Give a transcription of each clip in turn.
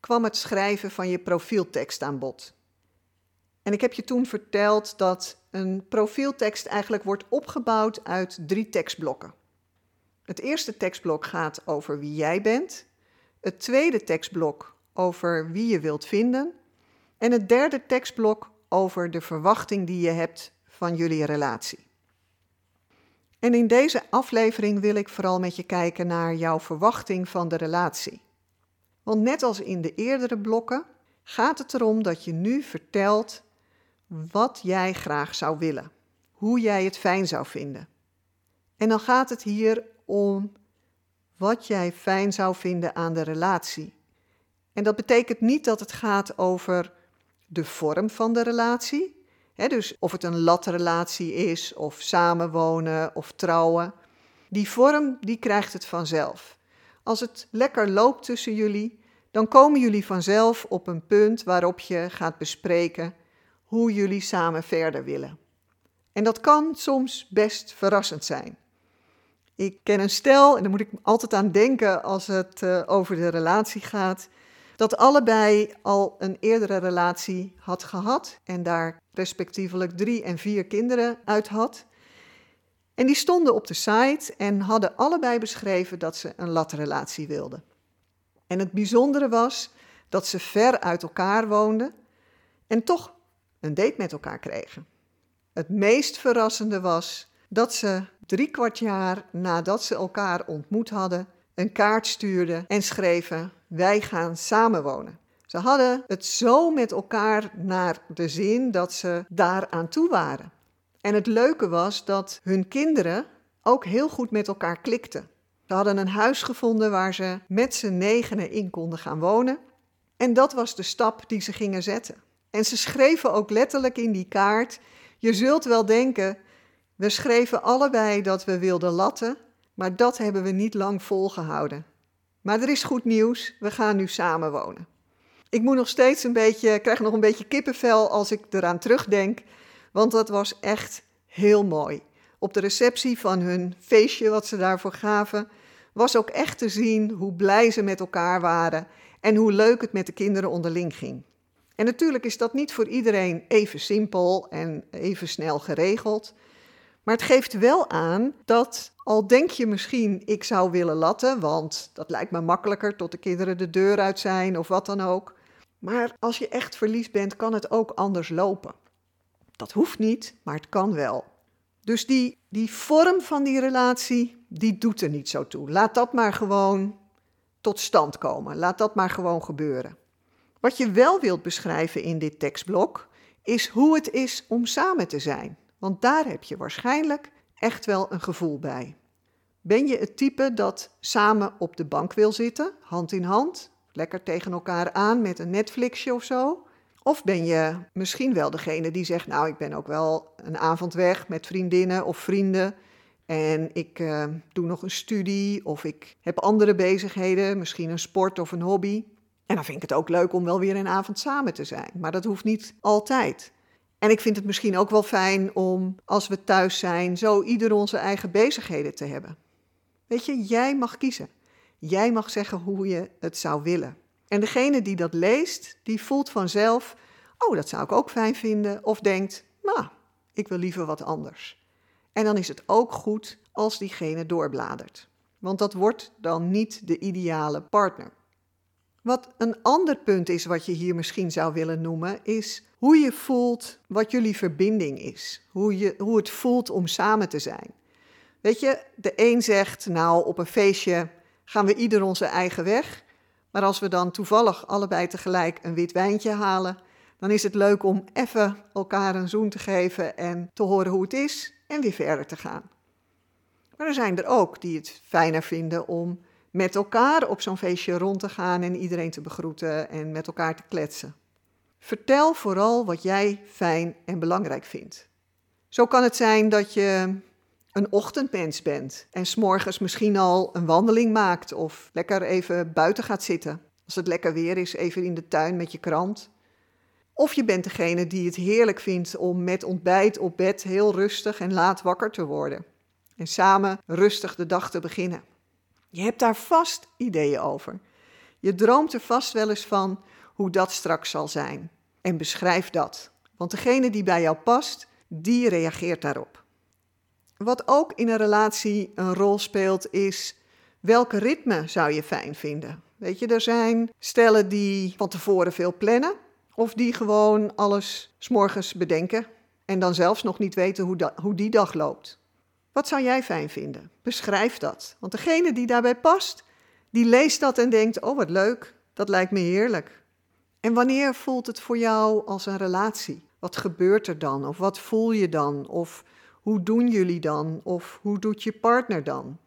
kwam het schrijven van je profieltekst aan bod. En ik heb je toen verteld dat een profieltekst eigenlijk wordt opgebouwd uit drie tekstblokken. Het eerste tekstblok gaat over wie jij bent, het tweede tekstblok over wie je wilt vinden en het derde tekstblok over de verwachting die je hebt van jullie relatie. En in deze aflevering wil ik vooral met je kijken naar jouw verwachting van de relatie. Want net als in de eerdere blokken gaat het erom dat je nu vertelt wat jij graag zou willen, hoe jij het fijn zou vinden. En dan gaat het hier om wat jij fijn zou vinden aan de relatie. En dat betekent niet dat het gaat over de vorm van de relatie. Dus of het een latrelatie is, of samenwonen, of trouwen. Die vorm, die krijgt het vanzelf. Als het lekker loopt tussen jullie, dan komen jullie vanzelf op een punt waarop je gaat bespreken hoe jullie samen verder willen. En dat kan soms best verrassend zijn. Ik ken een stel, en daar moet ik altijd aan denken als het uh, over de relatie gaat, dat allebei al een eerdere relatie had gehad en daar respectievelijk drie en vier kinderen uit had. En die stonden op de site en hadden allebei beschreven dat ze een latrelatie wilden. En het bijzondere was dat ze ver uit elkaar woonden en toch een date met elkaar kregen. Het meest verrassende was dat ze drie kwart jaar nadat ze elkaar ontmoet hadden, een kaart stuurden en schreven: Wij gaan samenwonen. Ze hadden het zo met elkaar naar de zin dat ze daar aan toe waren. En het leuke was dat hun kinderen ook heel goed met elkaar klikten. Ze hadden een huis gevonden waar ze met z'n negenen in konden gaan wonen. En dat was de stap die ze gingen zetten. En ze schreven ook letterlijk in die kaart: Je zult wel denken, we schreven allebei dat we wilden latten, maar dat hebben we niet lang volgehouden. Maar er is goed nieuws, we gaan nu samen wonen. Ik moet nog steeds een beetje, krijg nog een beetje kippenvel als ik eraan terugdenk, want dat was echt heel mooi. Op de receptie van hun feestje wat ze daarvoor gaven, was ook echt te zien hoe blij ze met elkaar waren en hoe leuk het met de kinderen onderling ging. En natuurlijk is dat niet voor iedereen even simpel en even snel geregeld. Maar het geeft wel aan dat, al denk je misschien ik zou willen latten, want dat lijkt me makkelijker tot de kinderen de deur uit zijn of wat dan ook. Maar als je echt verliefd bent, kan het ook anders lopen. Dat hoeft niet, maar het kan wel. Dus die, die vorm van die relatie, die doet er niet zo toe. Laat dat maar gewoon tot stand komen. Laat dat maar gewoon gebeuren. Wat je wel wilt beschrijven in dit tekstblok, is hoe het is om samen te zijn. Want daar heb je waarschijnlijk echt wel een gevoel bij. Ben je het type dat samen op de bank wil zitten, hand in hand, lekker tegen elkaar aan met een Netflixje of zo? Of ben je misschien wel degene die zegt: Nou, ik ben ook wel een avond weg met vriendinnen of vrienden. En ik uh, doe nog een studie of ik heb andere bezigheden, misschien een sport of een hobby. En dan vind ik het ook leuk om wel weer een avond samen te zijn. Maar dat hoeft niet altijd. En ik vind het misschien ook wel fijn om, als we thuis zijn, zo ieder onze eigen bezigheden te hebben. Weet je, jij mag kiezen. Jij mag zeggen hoe je het zou willen. En degene die dat leest, die voelt vanzelf, oh, dat zou ik ook fijn vinden. Of denkt, nou, ik wil liever wat anders. En dan is het ook goed als diegene doorbladert. Want dat wordt dan niet de ideale partner. Wat een ander punt is wat je hier misschien zou willen noemen, is hoe je voelt wat jullie verbinding is. Hoe, je, hoe het voelt om samen te zijn. Weet je, de een zegt, nou op een feestje gaan we ieder onze eigen weg. Maar als we dan toevallig allebei tegelijk een wit wijntje halen, dan is het leuk om even elkaar een zoen te geven en te horen hoe het is en weer verder te gaan. Maar er zijn er ook die het fijner vinden om met elkaar op zo'n feestje rond te gaan en iedereen te begroeten en met elkaar te kletsen. Vertel vooral wat jij fijn en belangrijk vindt. Zo kan het zijn dat je een ochtendmens bent en s'morgens misschien al een wandeling maakt of lekker even buiten gaat zitten. Als het lekker weer is, even in de tuin met je krant. Of je bent degene die het heerlijk vindt om met ontbijt op bed heel rustig en laat wakker te worden. En samen rustig de dag te beginnen. Je hebt daar vast ideeën over. Je droomt er vast wel eens van hoe dat straks zal zijn. En beschrijf dat. Want degene die bij jou past, die reageert daarop. Wat ook in een relatie een rol speelt, is welke ritme zou je fijn vinden? Weet je, er zijn stellen die van tevoren veel plannen, of die gewoon alles s'morgens bedenken en dan zelfs nog niet weten hoe, hoe die dag loopt. Wat zou jij fijn vinden? Beschrijf dat. Want degene die daarbij past, die leest dat en denkt: Oh, wat leuk, dat lijkt me heerlijk. En wanneer voelt het voor jou als een relatie? Wat gebeurt er dan? Of wat voel je dan? Of hoe doen jullie dan? Of hoe doet je partner dan?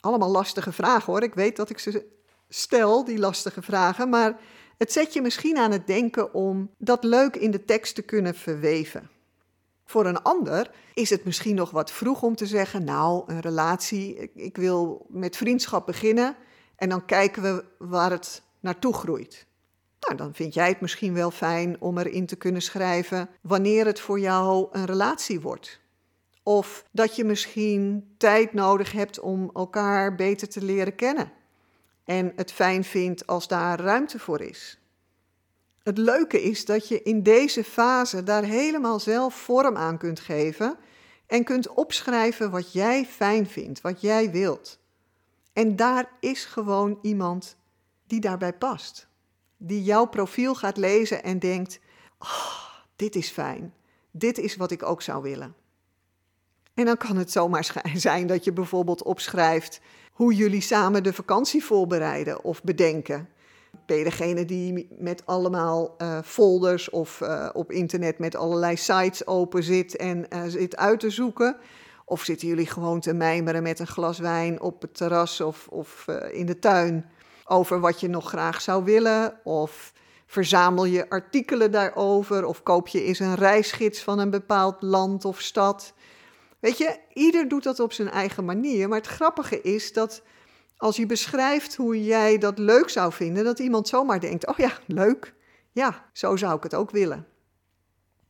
Allemaal lastige vragen hoor. Ik weet dat ik ze stel, die lastige vragen, maar het zet je misschien aan het denken om dat leuk in de tekst te kunnen verweven. Voor een ander is het misschien nog wat vroeg om te zeggen: Nou, een relatie, ik wil met vriendschap beginnen en dan kijken we waar het naartoe groeit. Nou, dan vind jij het misschien wel fijn om erin te kunnen schrijven wanneer het voor jou een relatie wordt. Of dat je misschien tijd nodig hebt om elkaar beter te leren kennen. En het fijn vindt als daar ruimte voor is. Het leuke is dat je in deze fase daar helemaal zelf vorm aan kunt geven en kunt opschrijven wat jij fijn vindt, wat jij wilt. En daar is gewoon iemand die daarbij past. Die jouw profiel gaat lezen en denkt: oh, dit is fijn. Dit is wat ik ook zou willen. En dan kan het zomaar zijn dat je bijvoorbeeld opschrijft hoe jullie samen de vakantie voorbereiden of bedenken. Ben je degene die met allemaal uh, folders of uh, op internet met allerlei sites open zit en uh, zit uit te zoeken? Of zitten jullie gewoon te mijmeren met een glas wijn op het terras of, of in de tuin over wat je nog graag zou willen? Of verzamel je artikelen daarover? Of koop je eens een reisgids van een bepaald land of stad? Weet je, ieder doet dat op zijn eigen manier. Maar het grappige is dat als je beschrijft hoe jij dat leuk zou vinden, dat iemand zomaar denkt: oh ja, leuk. Ja, zo zou ik het ook willen.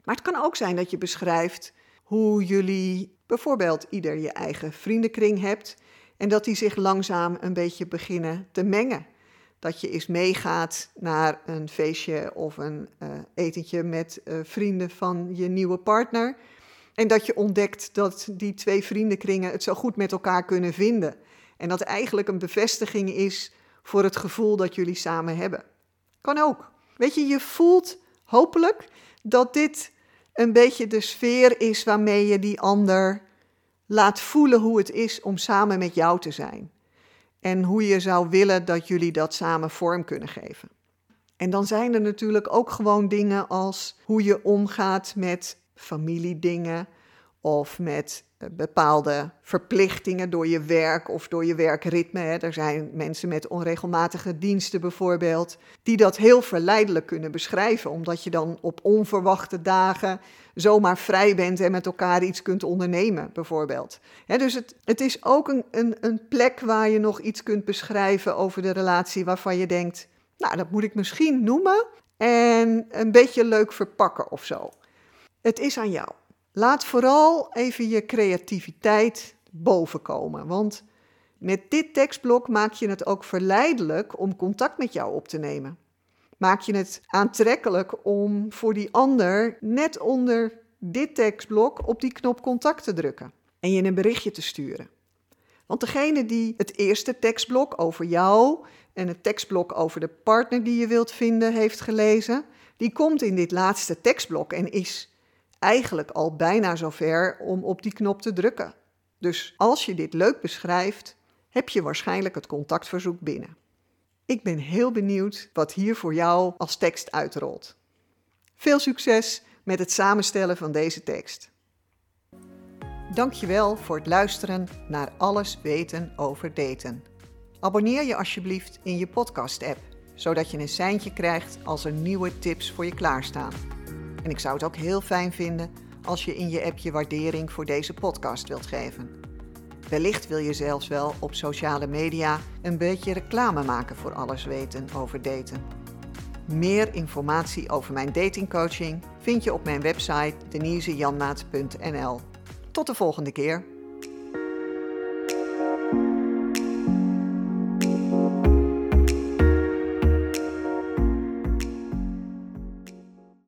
Maar het kan ook zijn dat je beschrijft hoe jullie bijvoorbeeld ieder je eigen vriendenkring hebt en dat die zich langzaam een beetje beginnen te mengen. Dat je eens meegaat naar een feestje of een uh, etentje met uh, vrienden van je nieuwe partner. En dat je ontdekt dat die twee vriendenkringen het zo goed met elkaar kunnen vinden. En dat eigenlijk een bevestiging is voor het gevoel dat jullie samen hebben. Kan ook. Weet je, je voelt hopelijk dat dit een beetje de sfeer is waarmee je die ander laat voelen hoe het is om samen met jou te zijn. En hoe je zou willen dat jullie dat samen vorm kunnen geven. En dan zijn er natuurlijk ook gewoon dingen als hoe je omgaat met familiedingen of met eh, bepaalde verplichtingen door je werk of door je werkritme. Er zijn mensen met onregelmatige diensten bijvoorbeeld, die dat heel verleidelijk kunnen beschrijven, omdat je dan op onverwachte dagen zomaar vrij bent en met elkaar iets kunt ondernemen, bijvoorbeeld. dus het, het is ook een, een, een plek waar je nog iets kunt beschrijven over de relatie waarvan je denkt, nou, dat moet ik misschien noemen en een beetje leuk verpakken of zo. Het is aan jou. Laat vooral even je creativiteit bovenkomen, want met dit tekstblok maak je het ook verleidelijk om contact met jou op te nemen. Maak je het aantrekkelijk om voor die ander net onder dit tekstblok op die knop contact te drukken en je een berichtje te sturen. Want degene die het eerste tekstblok over jou en het tekstblok over de partner die je wilt vinden heeft gelezen, die komt in dit laatste tekstblok en is eigenlijk al bijna zover om op die knop te drukken. Dus als je dit leuk beschrijft, heb je waarschijnlijk het contactverzoek binnen. Ik ben heel benieuwd wat hier voor jou als tekst uitrolt. Veel succes met het samenstellen van deze tekst. Dankjewel voor het luisteren naar Alles weten over daten. Abonneer je alsjeblieft in je podcast-app, zodat je een seintje krijgt als er nieuwe tips voor je klaarstaan. En ik zou het ook heel fijn vinden als je in je app je waardering voor deze podcast wilt geven. Wellicht wil je zelfs wel op sociale media een beetje reclame maken voor alles weten over daten. Meer informatie over mijn datingcoaching vind je op mijn website denisejanmaat.nl. Tot de volgende keer.